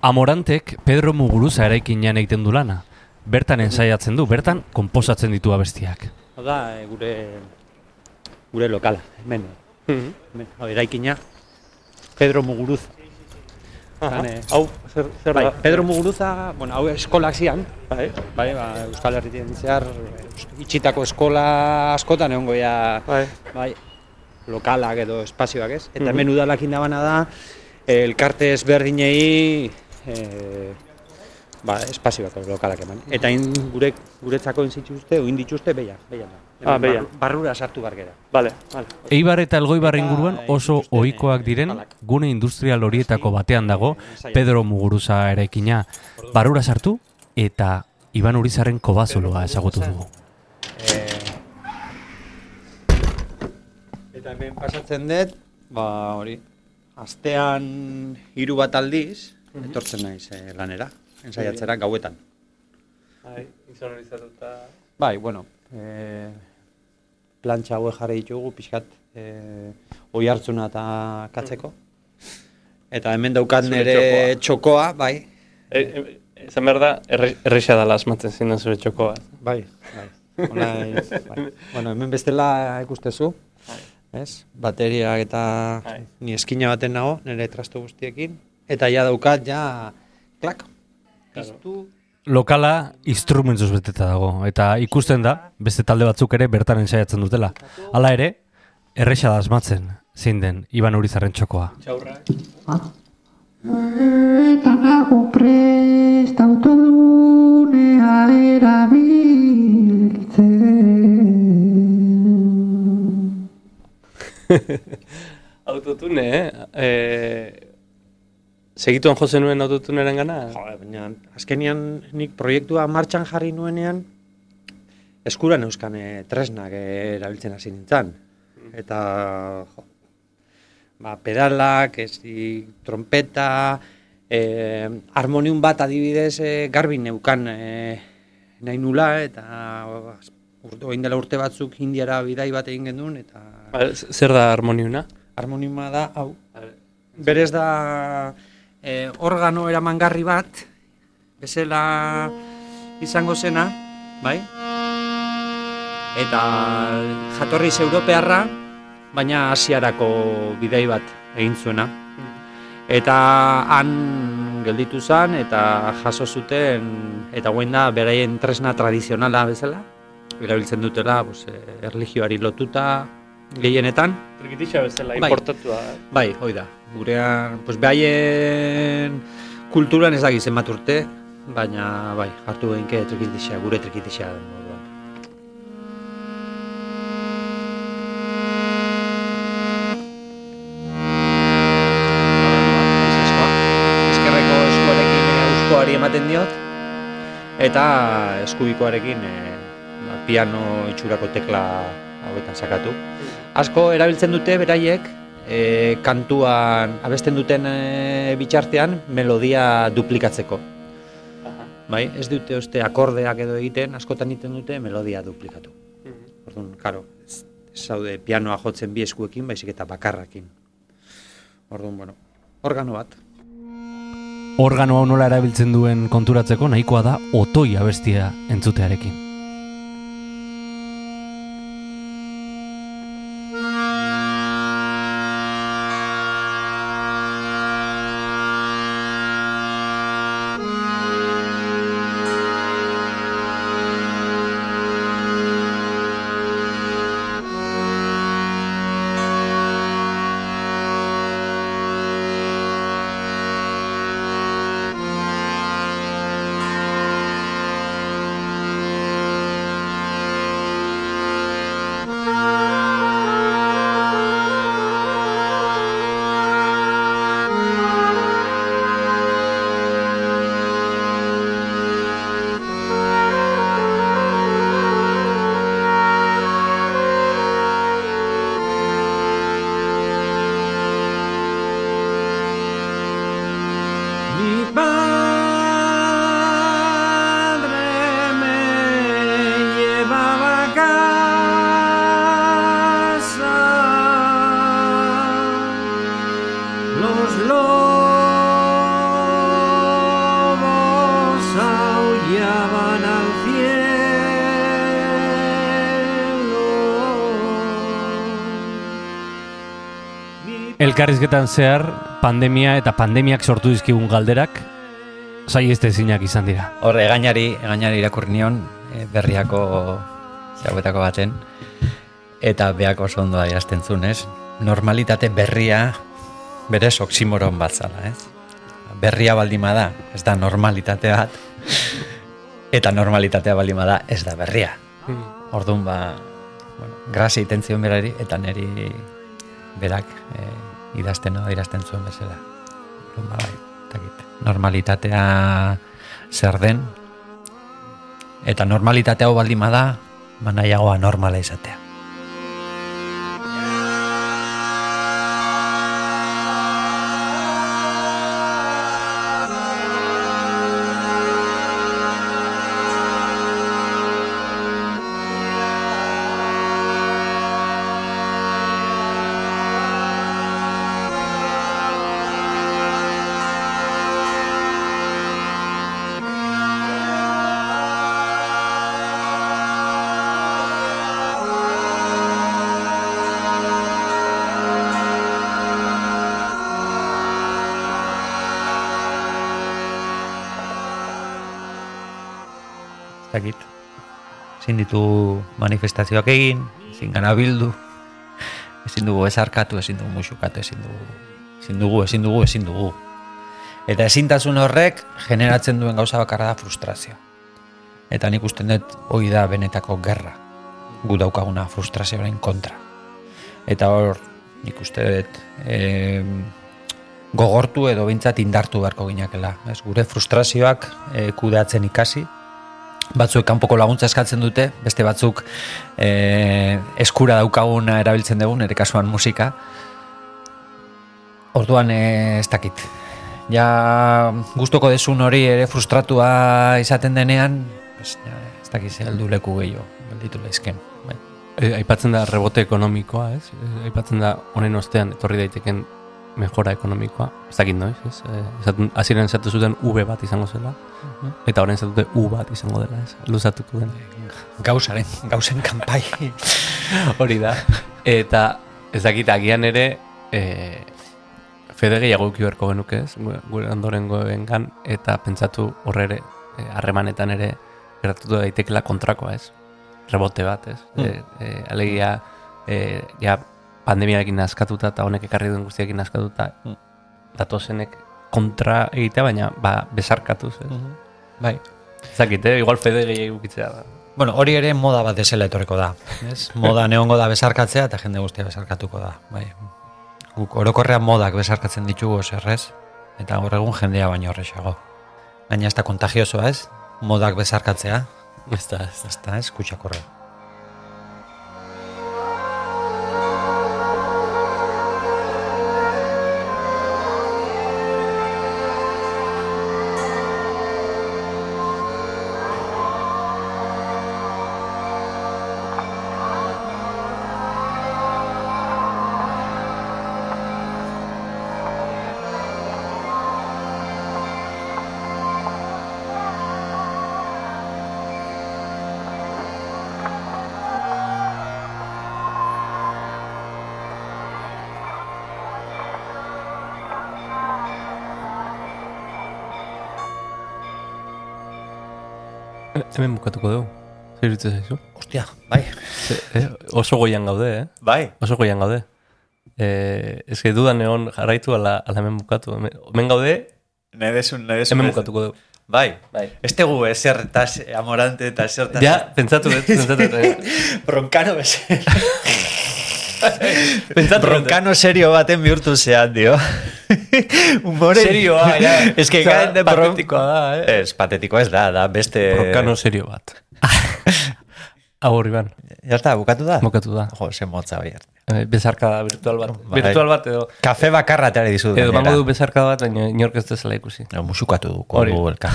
Amorantek Pedro Muguruza eraikinean egiten du lana. Bertan ensaiatzen du, bertan konposatzen ditu abestiak. Hau da, e, gure gure lokala, hemen. hemen hau, eraikina. Pedro Muguruza. Han, eh, Hau, zer, zer bai, da? Pedro Muguruza, bueno, hau eskolak zian, Bai, bai, ba, Euskal Herritien zehar, itxitako eskola askotan egongo ja, bai. bai, lokalak edo espazioak ez. Eta Mhm. hemen udalakin dabana da, eh, elkarte ezberdinei eh, ba, espazioak edo lokalak eman. Eta in, gure, guretzako inzituzte, oin dituzte, beia, beia da. Ah, Hemen barru- Barrura sartu bargera. Vale, vale. Eibar eta Elgoibar inguruan oso ohikoak diren gune industrial horietako batean dago Pedro Muguruza eraikina. Barura sartu eta Iban Urizarren kobazuloa ezagutu dugu. Eh, eta hemen pasatzen dut, ba hori, astean hiru bat aldiz, etortzen naiz eh, lanera, ensaiatzera gauetan. Bai, insonorizatuta... Bai, bueno, eh, plantxa hauek jarri ditugu, pixkat, eh, oi hartzuna eta katzeko. Eta hemen daukat nire txokoa, bai, E, e, Esan behar da, erre, erresa dala asmatzen zinden zure txokoa. bai, bai. Ona, bai. Bueno, hemen bestela ikustezu, ez? Bateriak eta Bai. ni eskina baten nago, nire trasto guztiekin. Eta ja daukat, ja, klak, piztu, Lokala instrumentuz beteta dago eta ikusten da beste talde batzuk ere bertan ensaiatzen dutela. Hala ere, erresa da asmatzen zein den Iban Urizarren txokoa. Txaurra. Eta nago prest autodunea erabiltzen. Autotune, eh? E, segituan jose nuen autotuneren gana? Jo, baina azkenian nik proiektua martxan jarri nuenean eskuran euskan eh, tresnak eh, erabiltzen hasi nintzen. Eta jo, ba, pedalak, ez, trompeta, eh, harmonium bat adibidez eh, garbi neukan eh, nahi nula eta urte, oin dela urte batzuk indiara bidai bat egin genuen eta Ba, Zer da harmoniuna? harmoniuma da hau. Berez da eh, organo eramangarri bat, bezala izango zena, bai? Eta jatorriz europearra, baina asiarako bidei bat egin zuena. Eta han gelditu zen eta jaso zuten, eta guen da beraien tresna tradizionala bezala, erabiltzen dutela pues, eh, erlijioari lotuta gehienetan, Trikitixa bezala Bai. importatua. Bai, hoi da. Gurean, pues behaien kulturan ez dakiz zenbat urte, baina bai, hartu behinke trikitixea, gure trikitixea den moduan. Eskerreko eskuarekin eh, euskoari ematen diot, eta eskubikoarekin ba, piano itxurako tekla hauetan sakatu. Asko erabiltzen dute beraiek e, kantuan abesten duten e, bitxartean melodia duplikatzeko. Bai, ez dute oste akordeak edo egiten, askotan egiten dute melodia duplikatu. Orduan, karo, zaude pianoa jotzen bi eskuekin, baizik eta bakarrakin. Orduan, bueno, organo bat. Organo hau nola erabiltzen duen konturatzeko nahikoa da otoi abestia entzutearekin. Elkarrizketan zehar, pandemia eta pandemiak sortu dizkigun galderak, sai ez ezinak izan dira. Horre, egainari, egainari irakurri nion, eh, berriako zauetako baten, eta beak oso ondo adierazten zuen, ez? Normalitate berria berez oksimoron bat zala, ez? Berria baldima da, ez da normalitate bat, eta normalitatea baldima da, ez da berria. Orduan ba, bueno, grazia iten zion berari, eta neri berak eh, idazten no, idazten zuen bezala. Ba, bai, ez dakit. Normalitatea zer den, eta normalitatea hau baldin bada, ba nahiagoa normala izatea. Manifestazioak egin, ezin gana bildu, ezin dugu ezarkatu, ezin dugu musukatu, ezin dugu, ezin dugu, ezin dugu, ezin dugu. Eta ezintasun horrek generatzen duen gauza bakarra da frustrazioa. Eta nik usten dut hori da benetako gerra. Gu daukaguna frustrazioaren kontra. Eta hor, nik uste dut e, gogortu edo bintzat indartu beharko ginakela. Ez, gure frustrazioak e, kudeatzen ikasi, batzuek kanpoko laguntza eskatzen dute, beste batzuk e, eskura daukaguna erabiltzen dugu, nire kasuan musika. Orduan e, ez dakit. Ja gustoko desun hori ere frustratua izaten denean, ja, ez dakit heldu leku gehiago, gelditu lehizken. Bai. E, aipatzen da rebote ekonomikoa, ez? E, aipatzen da honen ostean etorri daiteken mejora ekonomikoa. Ez dakit noiz, ez? E, esaten, hasieran esatu zuten V bat izango zela, eta orain esatu dute U bat izango dela, ez? Luzatuko den. Gauzaren, gauzen kanpai. Hori da. Eta ez dakit agian ere e, fede gehiago beharko genuke, ez? Gure, gure ondorengoengan eta pentsatu horre ere e, harremanetan ere gertatu daitekela kontrakoa, ez? Rebote bat, ez? E, e, alegia e, ja pandemiarekin askatuta eta honek ekarri duen guztiekin askatuta datozenek kontra egitea, baina ba, besarkatuz. Ez? Bai. Zakite, igual fede gehiago ukitzea da. Bueno, hori ere moda bat desela etorreko da. Ez? Moda neongo da besarkatzea eta jende guztia besarkatuko da. Bai. Guk orokorrean modak besarkatzen ditugu zerrez, eta gaur egun jendea baino horrexago. Baina ez da kontagiosoa ez, modak besarkatzea. Ez da, ez da. Ez da, Hemen bukatuko dugu. Zer iruditzen zaizu? Ostia, bai. Ze, eh, oso goian gaude, eh? Bai. Oso goian gaude. Eh, ez que dudan egon jarraitu ala, ala hemen bukatu. Hemen, hemen gaude, Nahi desun, nahi desun. hemen bukatuko dugu. Bai. Bai. Ez tegu ezer tas amorante eta ezer. Ja, pentsatu dut, pentsatu dut. Broncano bezer. Pentsatu. Broncano serio baten bihurtu zean, dio. Humore... Serioa, ja. Ez que garen de patetikoa da, eh? Ez, patetikoa ez da, da beste... Broncano serio bat. Agur, Iban. Ya está, bukatu da? Bukatu da. Jo, se motza bai. Eh, Bezarkada virtual bat. Bai. Virtual bat edo... Kafe bakarra teare dizu. Edo bango du bezarkada bat, baina inork ez dezela ikusi. No, musukatu du, Hori. kongu elka.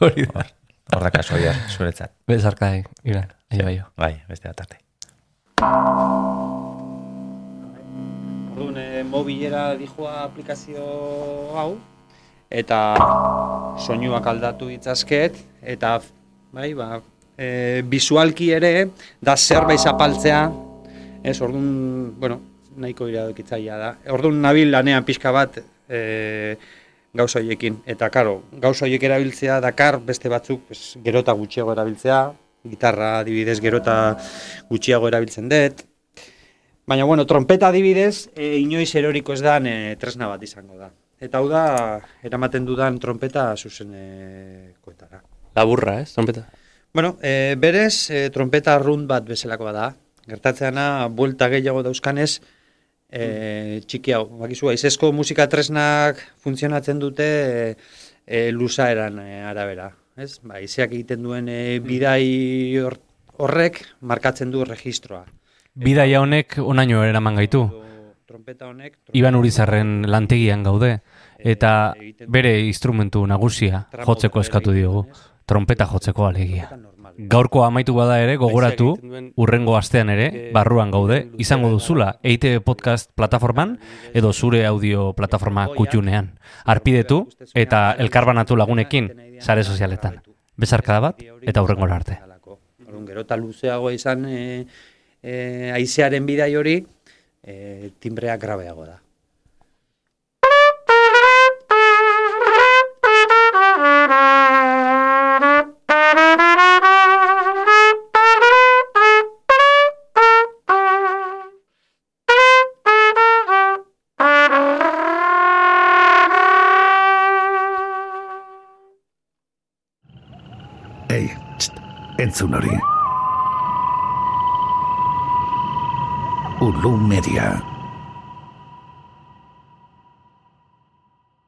Hori da. Hor da kasoia, zuretzat. Bezarkada, Iban. Aio, aio. Bai, beste bat arte. Orduan, e, mobilera dijoa aplikazio hau, eta soinuak aldatu ditzazket, eta bai, ba, e, visualki ere, da zerbait zapaltzea, ez, orduan, bueno, nahiko iradokitzaia da. Orduan nabil lanean pixka bat e, gauza horiekin. Eta, karo, gauza horiek erabiltzea dakar beste batzuk pues, gerota gutxiago erabiltzea, gitarra adibidez gerota gutxiago erabiltzen dut, Baina, bueno, trompeta adibidez, e, inoiz eroriko ez da e, tresna bat izango da. Eta hau da, eramaten dudan trompeta zuzenekoetara. Laburra, ez, trompeta? Bueno, e, berez, e, trompeta rund bat bezalakoa da. Gertatzeana, buelta gehiago dauzkanez, e, txiki hau. Bakizu, aizesko musika tresnak funtzionatzen dute e, e, luzaeran e, arabera. Ez? Ba, aizeak egiten duen e, bidai hor- horrek markatzen du registroa. Bidaia honek onaino eraman gaitu. Trompeta honek... Iban Urizarren lantegian gaude, eta bere instrumentu nagusia jotzeko eskatu diogu. Trompeta jotzeko alegia. Gaurko amaitu bada ere, gogoratu, urrengo astean ere, barruan gaude, izango duzula EITB Podcast plataforman, edo zure audio plataforma kutxunean. Arpidetu eta elkarbanatu lagunekin, sare sozialetan. Bezarkada bat, eta urrengora arte. Orduan, gero eta luzeago izan e, e, aizearen bidai hori, e, timbrea grabeago da. Ei, txt, entzun hori. Ulu Media.